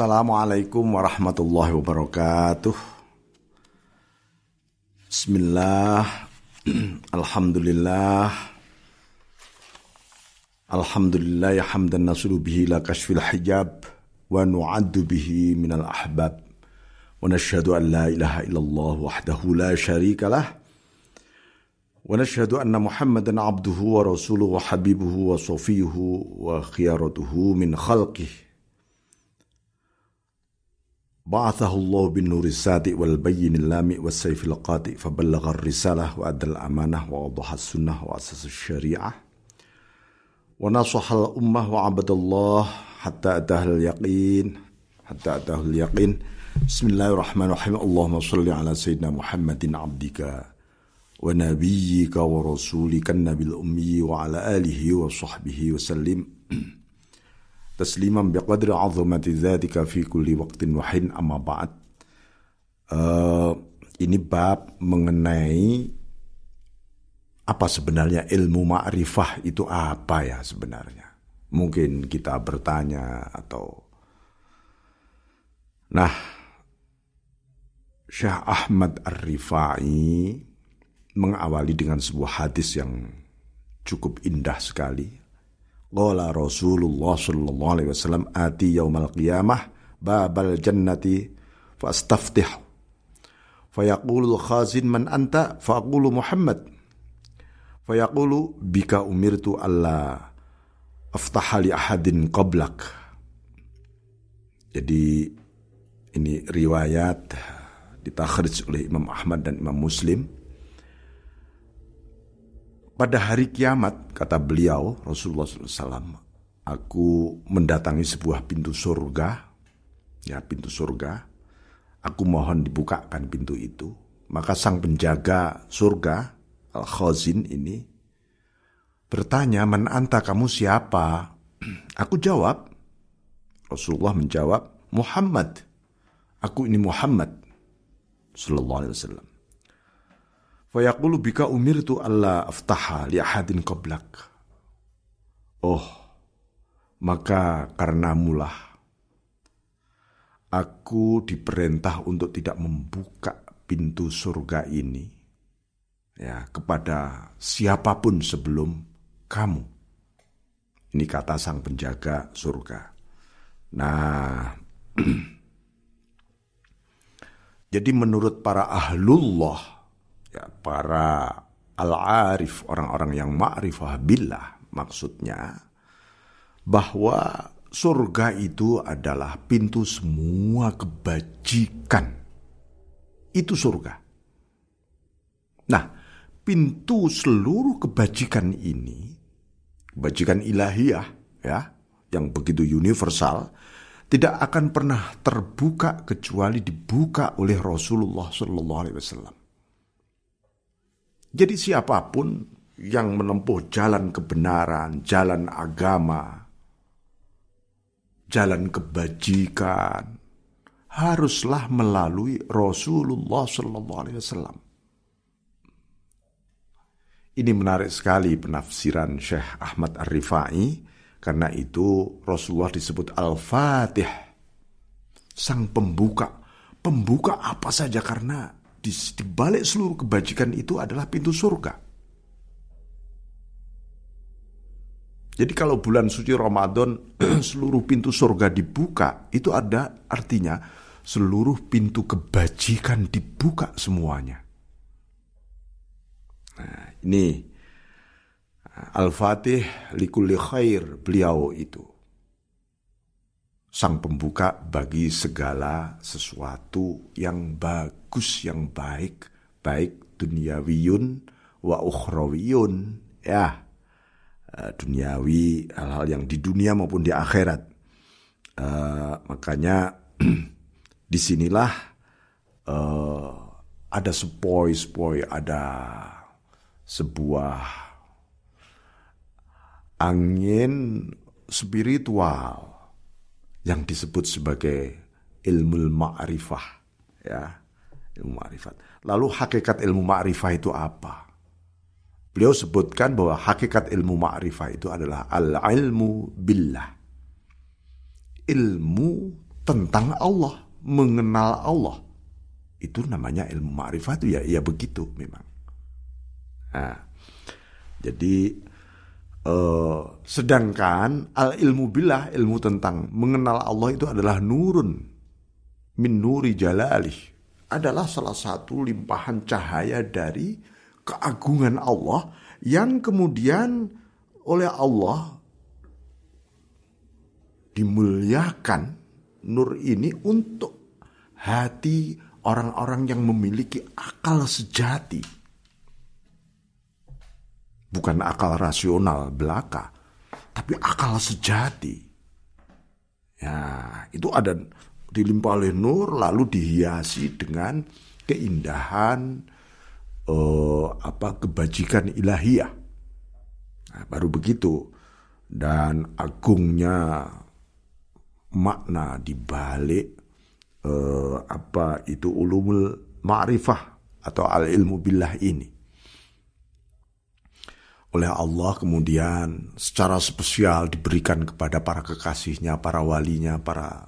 Assalamualaikum warahmatullahi wabarakatuh. Bismillah. Alhamdulillah. Alhamdulillah ya hamdan nasulu bihi la kashfil hijab wa nu'addu bihi minal ahbab. Wa nashhadu an la ilaha illallah wahdahu la sharika lah. Wa nashhadu anna Muhammadan abduhu wa rasuluhu wa habibuhu wa safiyuhu wa khiyaratuhu min khalqihi بعثه الله بالنور السادئ والبين اللامئ والسيف القاطئ فبلغ الرسالة وأدى الأمانة وأوضح السنة وأسس الشريعة. ونصح الأمة وعبد الله حتى أتاه اليقين حتى أتاه اليقين. بسم الله الرحمن الرحيم. اللهم صل على سيدنا محمد عبدك ونبيك ورسولك النبي الأمي وعلى آله وصحبه وسلم. Tasliman biqadri azamati dzalika fi kulli waqtin wahin amma ba'd. Uh, ini bab mengenai apa sebenarnya ilmu ma'rifah itu apa ya sebenarnya. Mungkin kita bertanya atau Nah, Syekh Ahmad Ar-Rifai mengawali dengan sebuah hadis yang cukup indah sekali Qala Rasulullah sallallahu alaihi wasallam ati yaumal qiyamah babal jannati fastaftih. Fayaqulu khazin man anta? Faqulu Muhammad. Fayaqulu bika umirtu alla aftaha li ahadin qablak jadi ini riwayat ditakhrij oleh Imam Ahmad dan Imam Muslim pada hari kiamat, kata beliau, Rasulullah SAW, aku mendatangi sebuah pintu surga, ya pintu surga, aku mohon dibukakan pintu itu. Maka sang penjaga surga, Al-Khazin ini, bertanya, Man anta kamu siapa? Aku jawab, Rasulullah menjawab, Muhammad. Aku ini Muhammad. Sallallahu alaihi wasallam. Fayaqulu bika umirtu Allah aftaha li ahadin qablak. Oh, maka karena mulah aku diperintah untuk tidak membuka pintu surga ini ya kepada siapa pun sebelum kamu. Ini kata sang penjaga surga. Nah, jadi menurut para ahlullah ya, para al-arif, orang-orang yang ma'rifah billah maksudnya bahwa surga itu adalah pintu semua kebajikan. Itu surga. Nah, pintu seluruh kebajikan ini, kebajikan ilahiyah ya, yang begitu universal, tidak akan pernah terbuka kecuali dibuka oleh Rasulullah Shallallahu Alaihi Wasallam. Jadi siapa pun yang menempuh jalan kebenaran, jalan agama, jalan kebajikan, haruslah melalui Rasulullah Sallallahu Alaihi Wasallam. Ini menarik sekali penafsiran Syekh Ahmad Ar-Rifai karena itu Rasulullah disebut Al-Fatih, sang pembuka. Pembuka apa saja karena di, di balik seluruh kebajikan itu adalah pintu surga. Jadi kalau bulan suci Ramadan seluruh pintu surga dibuka, itu ada artinya seluruh pintu kebajikan dibuka semuanya. Nah, ini Al-Fatih likulli khair beliau itu sang pembuka bagi segala sesuatu yang bagus, yang baik, baik duniawiyun wa ukhrawiyun, ya, eh, duniawi, hal-hal yang di dunia maupun di akhirat. Uh, makanya di sinilah uh, ada sepoi-sepoi, ada sebuah angin spiritual yang disebut sebagai ilmu ma'rifah ya ilmu ma'rifat lalu hakikat ilmu ma'rifah itu apa beliau sebutkan bahwa hakikat ilmu ma'rifah itu adalah al ilmu billah ilmu tentang Allah, mengenal Allah. Itu namanya ilmu ma'rifat ya, ya begitu memang. Nah, jadi eh, sedangkan al ilmu billah, ilmu tentang mengenal Allah itu adalah nurun min nuri jalalih. Adalah salah satu limpahan cahaya dari keagungan Allah yang kemudian oleh Allah dimuliakan nur ini untuk hati orang-orang yang memiliki akal sejati. Bukan akal rasional belaka, tapi akal sejati. Ya, itu ada dilimpah oleh nur lalu dihiasi dengan keindahan eh, apa kebajikan ilahiyah. Nah, baru begitu dan agungnya makna di balik eh, apa itu ulumul ma'rifah atau al ilmu billah ini. Oleh Allah kemudian secara spesial diberikan kepada para kekasihnya, para walinya, para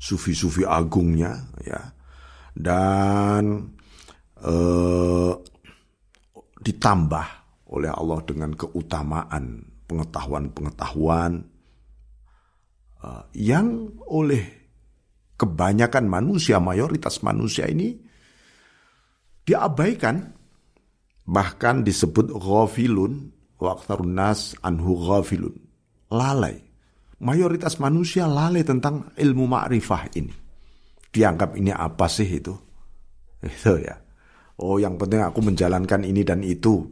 sufi-sufi agungnya ya. Dan eh, ditambah oleh Allah dengan keutamaan pengetahuan-pengetahuan uh, yang oleh kebanyakan manusia, mayoritas manusia ini diabaikan, bahkan disebut ghafilun, waktarun nas anhu ghafilun, lalai. Mayoritas manusia lalai tentang ilmu ma'rifah ini. Dianggap ini apa sih itu? Itu ya. Oh yang penting aku menjalankan ini dan itu.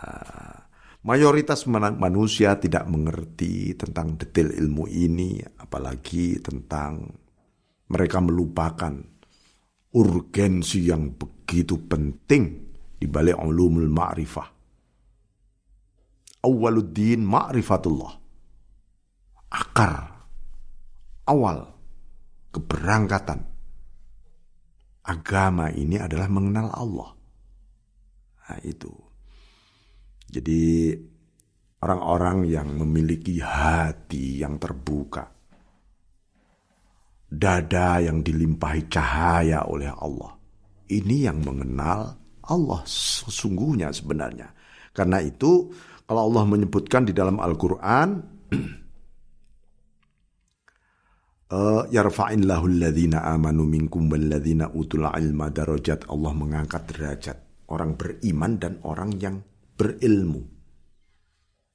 Uh, Mayoritas manusia tidak mengerti tentang detail ilmu ini, apalagi tentang mereka melupakan urgensi yang begitu penting di balik ulumul ma'rifah. Awaluddin ma'rifatullah. Akar, awal, keberangkatan agama ini adalah mengenal Allah. Nah, itu. Jadi orang-orang yang memiliki hati yang terbuka, dada yang dilimpahi cahaya oleh Allah, ini yang mengenal Allah sesungguhnya sebenarnya. Karena itu kalau Allah menyebutkan di dalam Al-Quran, eh, yarfa'illahu alladhina amanu minkum walladhina utul ilma darajat. Allah mengangkat derajat orang beriman dan orang yang berilmu.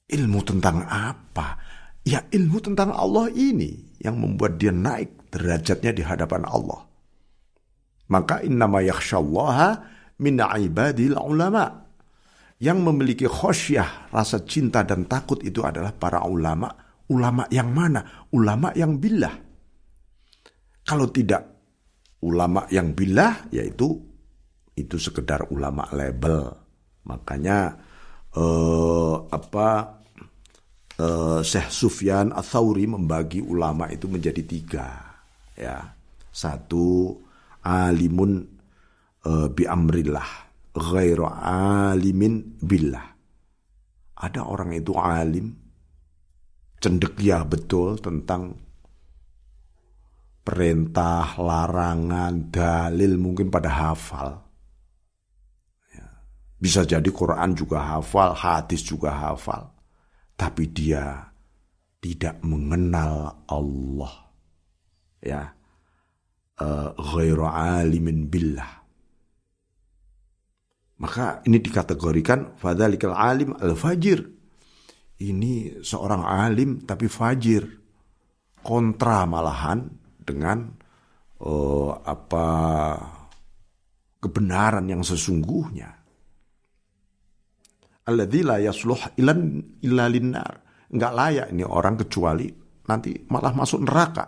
Ilmu tentang apa? Ya ilmu tentang Allah ini yang membuat dia naik derajatnya di hadapan Allah. Maka innama yakhshallaha min ibadil ulama. Yang memiliki khosyah, rasa cinta dan takut itu adalah para ulama. Ulama yang mana? Ulama yang billah. Kalau tidak ulama yang billah, yaitu itu sekedar ulama label. Makanya uh, apa uh, Syekh Sufyan Atsauri membagi ulama itu menjadi tiga ya satu alimun uh, bi amrillah ghairu alimin billah ada orang itu alim cendekia betul tentang perintah, larangan, dalil mungkin pada hafal. Bisa jadi Quran juga hafal, hadis juga hafal. Tapi dia tidak mengenal Allah. Ya. Uh, ghairu alimin billah. Maka ini dikategorikan fadzalikal alim al-fajir. Ini seorang alim tapi fajir. Kontra malahan dengan uh, apa kebenaran yang sesungguhnya alladzi la yasluh ilan illa linnar. Enggak layak ini orang kecuali nanti malah masuk neraka.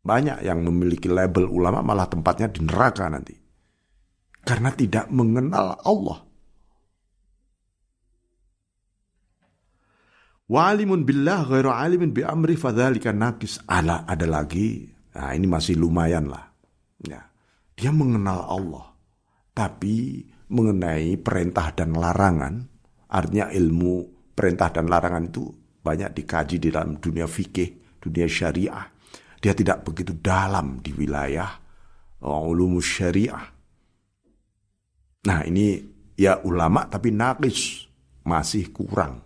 Banyak yang memiliki label ulama malah tempatnya di neraka nanti. Karena tidak mengenal Allah. Walimun billah ghairu alimin bi amri fadzalika nakis. Ala ada lagi. Nah, ini masih lumayan lah. Ya. Dia mengenal Allah. Tapi mengenai perintah dan larangan, artinya ilmu perintah dan larangan itu banyak dikaji di dalam dunia fikih, dunia syariah. Dia tidak begitu dalam di wilayah ulumus syariah. Nah ini ya ulama tapi nakis masih kurang.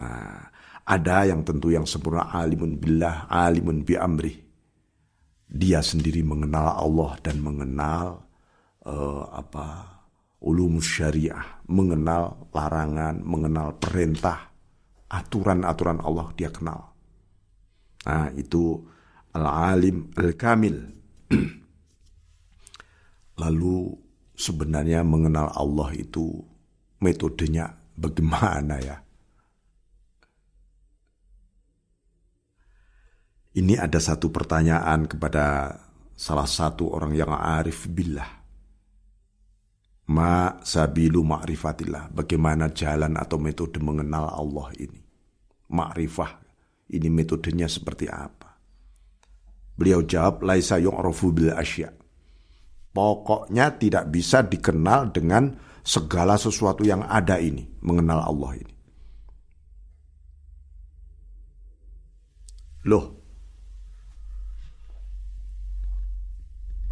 Nah, ada yang tentu yang sempurna alimun billah, alimun bi amri. Dia sendiri mengenal Allah dan mengenal uh, apa ulum syariah, mengenal larangan, mengenal perintah, aturan-aturan Allah dia kenal. Nah, itu al-alim al-kamil. Lalu sebenarnya mengenal Allah itu metodenya bagaimana ya? Ini ada satu pertanyaan kepada salah satu orang yang arif billah. Ma sabilu ma'rifatillah. Bagaimana jalan atau metode mengenal Allah ini. Ma'rifah. Ini metodenya seperti apa? Beliau jawab, Laisa yu'rafu bil asya. Pokoknya tidak bisa dikenal dengan segala sesuatu yang ada ini. Mengenal Allah ini. Loh,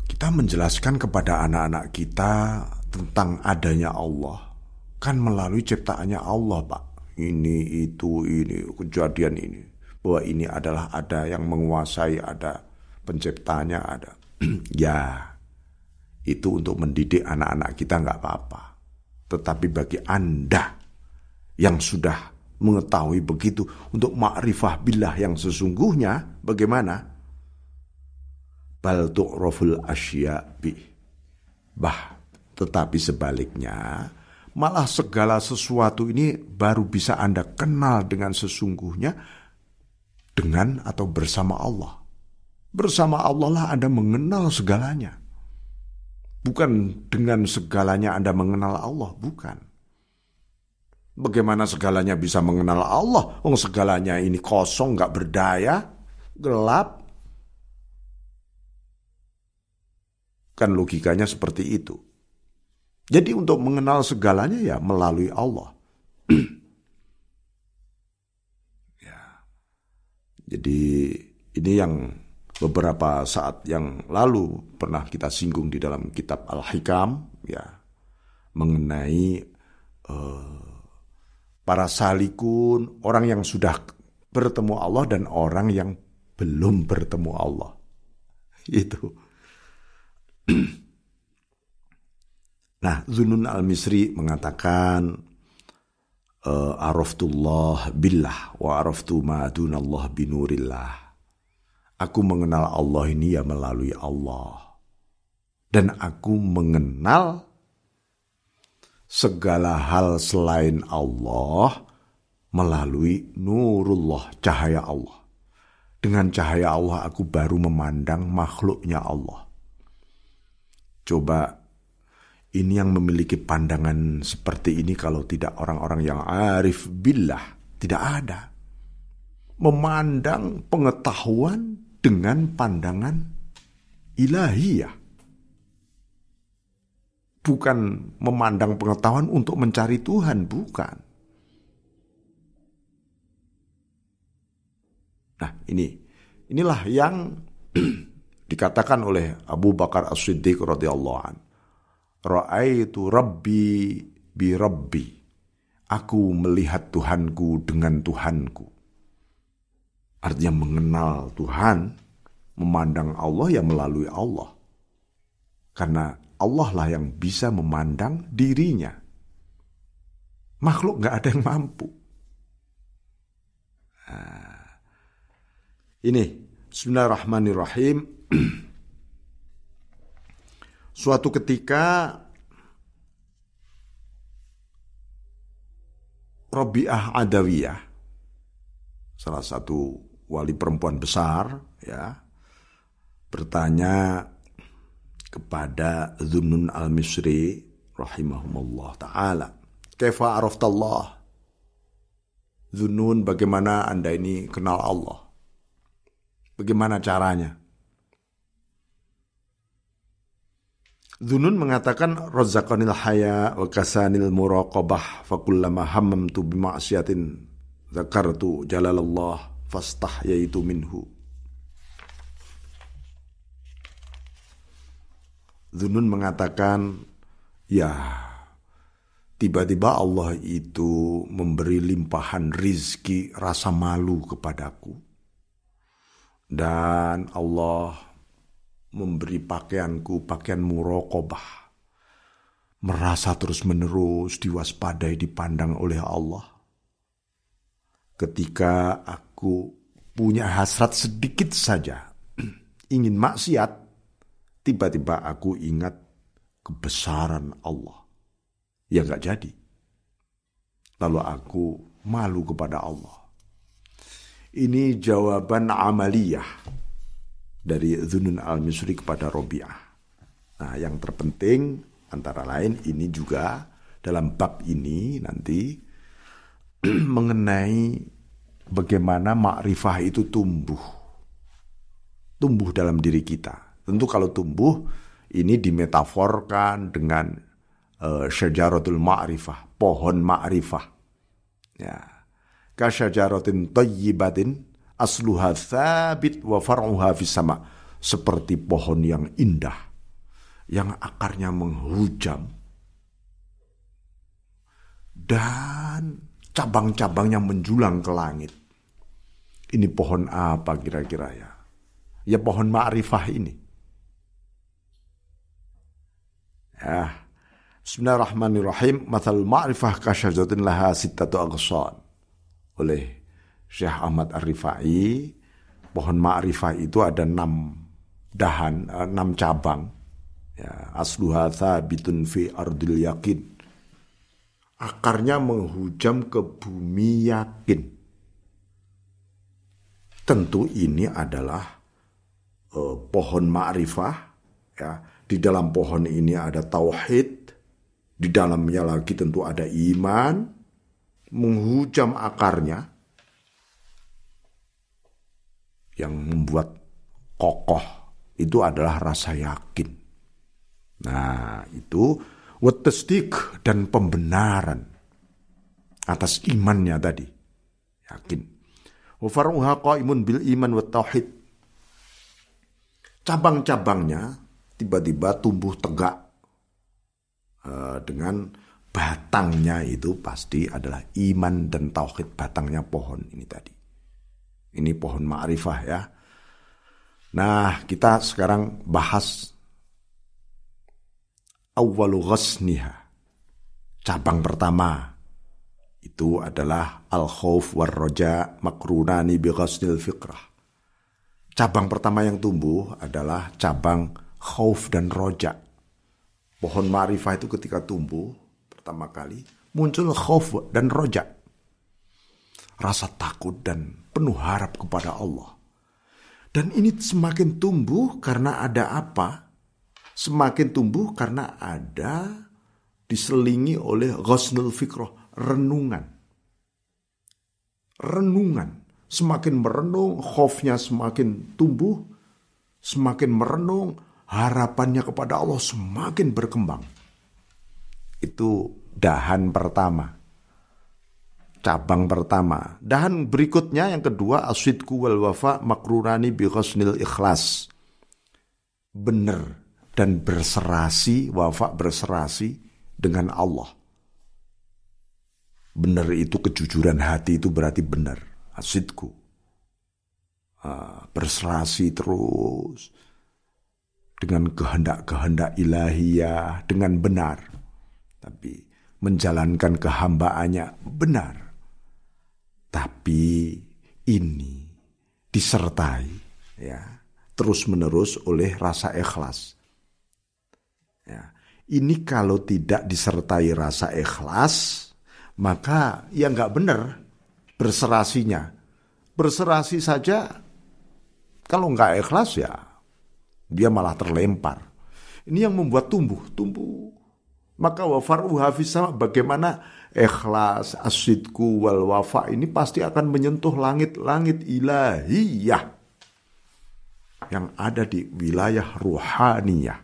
kita menjelaskan kepada anak-anak kita tentang adanya Allah kan melalui ciptaannya Allah, Pak. Ini itu ini kejadian ini bahwa ini adalah ada yang menguasai, ada penciptanya, ada. ya, itu untuk mendidik anak-anak kita nggak apa-apa. Tetapi bagi Anda yang sudah mengetahui begitu untuk makrifah billah yang sesungguhnya bagaimana? Bal tu'raful asya bi. Bah, tetapi sebaliknya, malah segala sesuatu ini baru bisa Anda kenal dengan sesungguhnya dengan atau bersama Allah. Bersama Allah lah Anda mengenal segalanya. Bukan dengan segalanya Anda mengenal Allah, bukan. Bagaimana segalanya bisa mengenal Allah? Oh, segalanya ini kosong, nggak berdaya, gelap. Kan logikanya seperti itu. Jadi untuk mengenal segalanya ya melalui Allah. Jadi ini yang beberapa saat yang lalu pernah kita singgung di dalam kitab Al-Hikam ya mengenai uh, para salikun, orang yang sudah bertemu Allah dan orang yang belum bertemu Allah. Itu. Nah, Zunun al-Misri mengatakan uh, araftullah billah wa araftu ma dunallah binurillah. Aku mengenal Allah ini ya melalui Allah. Dan aku mengenal segala hal selain Allah melalui nurullah, cahaya Allah. Dengan cahaya Allah aku baru memandang makhluknya Allah. Coba ini yang memiliki pandangan seperti ini kalau tidak orang-orang yang arif billah. Tidak ada. Memandang pengetahuan dengan pandangan ilahiyah. Bukan memandang pengetahuan untuk mencari Tuhan bukan. Nah ini. Inilah yang dikatakan oleh Abu Bakar As-Siddiq radhiyallahu anhu Ra'aitu Rabbi bi Rabbi. Aku melihat Tuhanku dengan Tuhanku. Artinya mengenal Tuhan, memandang Allah ya melalui Allah. Karena Allah lah yang bisa memandang dirinya. Makhluk nggak ada yang mampu. Nah, ini Bismillahirrahmanirrahim. Suatu ketika Robiah Adawiyah, salah satu wali perempuan besar, ya, bertanya kepada Zunun al-Misri rahimahumullah ta'ala. Kefa araftallah? Zunun bagaimana anda ini kenal Allah? Bagaimana caranya? Dunun mengatakan razaqanil haya wa kasanil muraqabah fakullama hammamtu bima'siyatin zakartu jalalallah fastah yaitu minhu. Zunun mengatakan, ya tiba-tiba Allah itu memberi limpahan rizki rasa malu kepadaku. Dan Allah memberi pakaianku pakaian murokobah. Merasa terus-menerus diwaspadai dipandang oleh Allah. Ketika aku punya hasrat sedikit saja, ingin maksiat, tiba-tiba aku ingat kebesaran Allah. Ya gak jadi. Lalu aku malu kepada Allah. Ini jawaban amaliyah dari Zunun al-Misri kepada Robiah. Nah yang terpenting antara lain ini juga dalam bab ini nanti mengenai bagaimana makrifah itu tumbuh. Tumbuh dalam diri kita. Tentu kalau tumbuh ini dimetaforkan dengan uh, syajaratul ma'rifah, pohon ma'rifah. Ya. Kasyajaratin tayyibatin asluha thabit wa far'uha sama. Seperti pohon yang indah yang akarnya menghujam dan cabang-cabangnya menjulang ke langit. Ini pohon apa kira-kira ya? Ya pohon ma'rifah ini. Ya. Bismillahirrahmanirrahim. Mathal ma'rifah kasyajatin laha sittatu agsan. Oleh Syekh Ahmad Ar-Rifai. Pohon ma'rifah itu ada enam dahan, eh, enam cabang. Ya, asluha thabitun fi ardil yakin akarnya menghujam ke bumi yakin. Tentu ini adalah uh, pohon ma'rifah ya. Di dalam pohon ini ada tauhid, di dalamnya lagi tentu ada iman, menghujam akarnya yang membuat kokoh itu adalah rasa yakin. Nah, itu Watasdik dan pembenaran atas imannya tadi. Yakin. Wafaruha qaimun bil iman wa. Cabang-cabangnya tiba-tiba tumbuh tegak uh, dengan batangnya itu pasti adalah iman dan tauhid batangnya pohon ini tadi. Ini pohon ma'rifah ya. Nah, kita sekarang bahas awwalu ghasniha. Cabang pertama itu adalah al-khauf war roja makrunani bi ghasnil fikrah. Cabang pertama yang tumbuh adalah cabang khauf dan roja. Pohon ma'rifah itu ketika tumbuh pertama kali muncul khauf dan roja. Rasa takut dan penuh harap kepada Allah. Dan ini semakin tumbuh karena ada apa? semakin tumbuh karena ada diselingi oleh ghosnul fikroh, renungan. Renungan. Semakin merenung, khofnya semakin tumbuh, semakin merenung, harapannya kepada Allah semakin berkembang. Itu dahan pertama. Cabang pertama. Dahan berikutnya yang kedua asidku wal wafa makrurani bi ikhlas. Benar dan berserasi, wafa berserasi dengan Allah. Benar itu kejujuran hati itu berarti benar, asidku. Uh, berserasi terus dengan kehendak-kehendak ilahiyah dengan benar. Tapi menjalankan kehambaannya benar. Tapi ini disertai ya terus menerus oleh rasa ikhlas Ya. Ini kalau tidak disertai rasa ikhlas, maka ya nggak benar berserasinya. Berserasi saja, kalau nggak ikhlas ya dia malah terlempar. Ini yang membuat tumbuh, tumbuh. Maka wafaru sama bagaimana ikhlas asidku wal wafa ini pasti akan menyentuh langit-langit ilahiyah yang ada di wilayah ruhaniyah.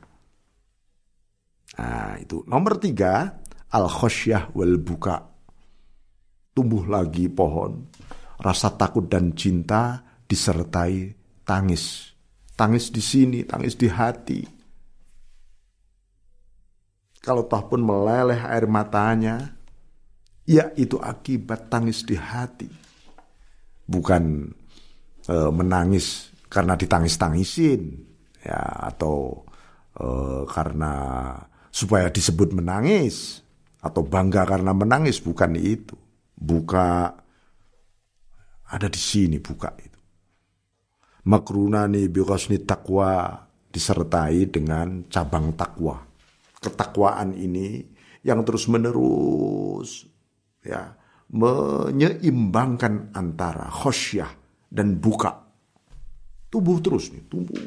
Nah, itu nomor tiga al khosyah wal buka. Tumbuh lagi pohon, rasa takut dan cinta disertai tangis. Tangis di sini, tangis di hati. Kalau toh pun meleleh air matanya, ya itu akibat tangis di hati. Bukan e, menangis karena ditangis-tangisin, ya atau e, karena supaya disebut menangis atau bangga karena menangis bukan itu. Buka ada di sini buka itu. Makrunani biqasni takwa disertai dengan cabang takwa. Ketakwaan ini yang terus menerus ya menyeimbangkan antara khosyah dan buka. Tumbuh terus nih, tumbuh.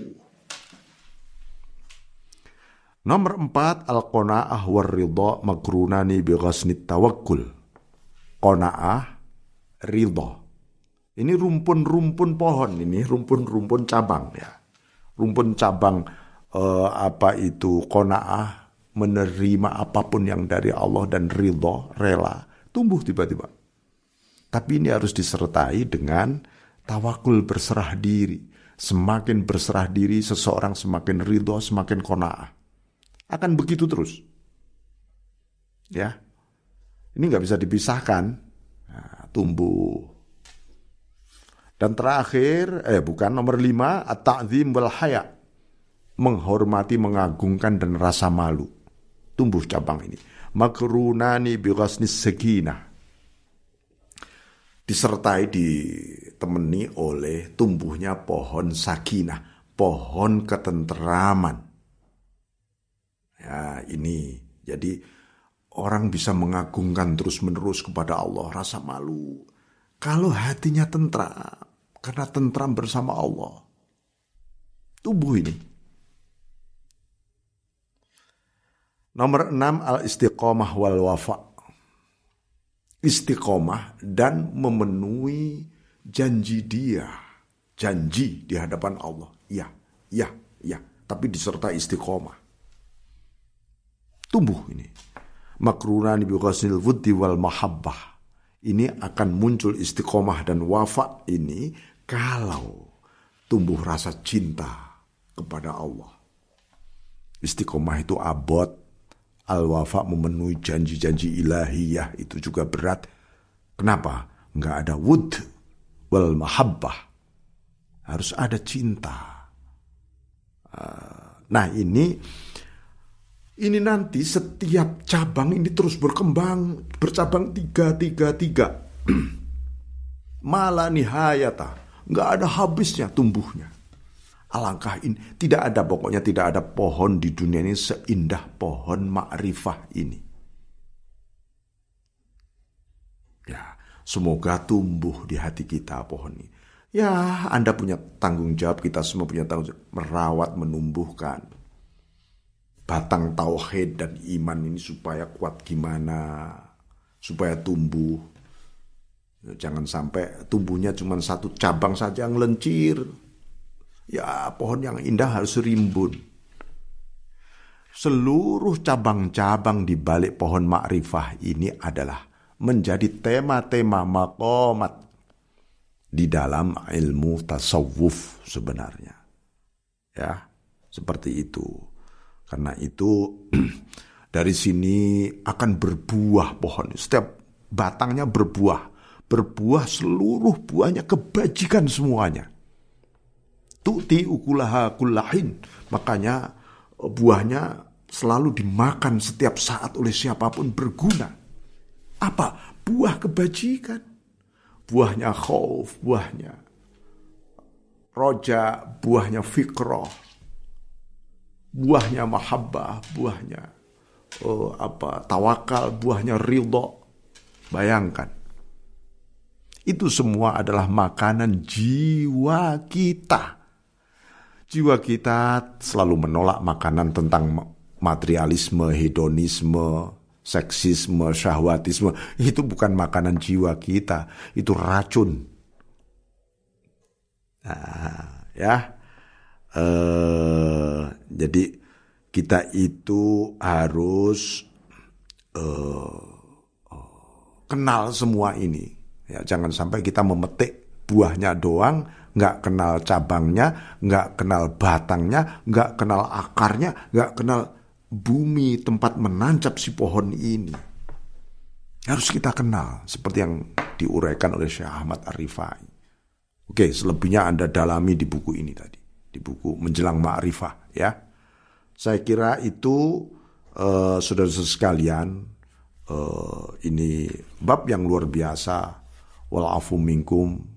Nomor empat, al-qona'ah war ridha magrunani bi tawakkul. Qona'ah, ridha. Ini rumpun-rumpun pohon, ini rumpun-rumpun cabang ya. Rumpun cabang eh, apa itu qona'ah menerima apa pun yang dari Allah dan ridha, rela, tumbuh tiba-tiba. Tapi ini harus disertai dengan tawakul berserah diri. Semakin berserah diri, seseorang semakin ridho, semakin kona'ah akan begitu terus. Ya, ini nggak bisa dipisahkan. Nah, tumbuh. Dan terakhir, eh bukan nomor lima, at-ta'zim wal haya. Menghormati, mengagungkan dan rasa malu. Tumbuh cabang ini. Makrunani bighasnis sekinah. Disertai ditemani oleh tumbuhnya pohon sakinah. Pohon ketenteraman Ya, ini. Jadi orang bisa mengagungkan terus-menerus kepada Allah rasa malu. Kalau hatinya tentram, karena tentram bersama Allah. Tubuh ini. Nomor enam al-istiqomah wal wafa. Istiqomah dan memenuhi janji dia. Janji di hadapan Allah. Ya, ya, ya. Tapi disertai istiqomah tumbuh ini. Makrunani bi ghasnil wuddi wal mahabbah. Ini akan muncul istiqomah dan wafa ini kalau tumbuh rasa cinta kepada Allah. Istiqomah itu abot, al-wafa memenuhi janji-janji ilahiyah itu juga berat. Kenapa? Enggak ada wud wal mahabbah. Harus ada cinta. Ah, nah ini ini nanti setiap cabang ini terus berkembang, bercabang tiga, tiga, tiga. Malah nihayata, nggak ada habisnya tumbuhnya. Alangkah ini, tidak ada pokoknya tidak ada pohon di dunia ini seindah pohon ma'rifah ini. Ya, semoga tumbuh di hati kita pohon ini. Ya, Anda punya tanggung jawab, kita semua punya tanggung jawab merawat, menumbuhkan batang tauhid dan iman ini supaya kuat gimana, supaya tumbuh. Jangan sampai tumbuhnya cuma satu cabang saja yang lencir. Ya pohon yang indah harus rimbun. Seluruh cabang-cabang di balik pohon makrifah ini adalah menjadi tema-tema makomat di dalam ilmu tasawuf sebenarnya. Ya, seperti itu. Karena itu dari sini akan berbuah pohon. Setiap batangnya berbuah. Berbuah seluruh buahnya kebajikan semuanya. Tu'ti ukulaha kullahin. Makanya eh, buahnya selalu dimakan setiap saat oleh siapa pun berguna. Apa? Buah kebajikan. Buahnya khauf, buahnya roja, buahnya fikroh, buahnya mahabbah, buahnya oh, apa tawakal, buahnya ridho. Bayangkan. Itu semua adalah makanan jiwa kita. Jiwa kita selalu menolak makanan tentang materialisme, hedonisme, seksisme, syahwatisme. Itu bukan makanan jiwa kita, itu racun. Nah, ya uh, jadi kita itu harus uh, kenal semua ini Ya, jangan sampai kita memetik buahnya doang, nggak kenal cabangnya, nggak kenal batangnya, nggak kenal akarnya, nggak kenal bumi tempat menancap si pohon ini. Harus kita kenal, seperti yang diuraikan oleh Syekh Ahmad Arifai. Oke, selebihnya Anda dalami di buku ini tadi, di buku Menjelang Ma'rifah ya. Saya kira itu uh, saudara-saudara sekalian, uh, ini bab yang luar biasa. Walafu minkum.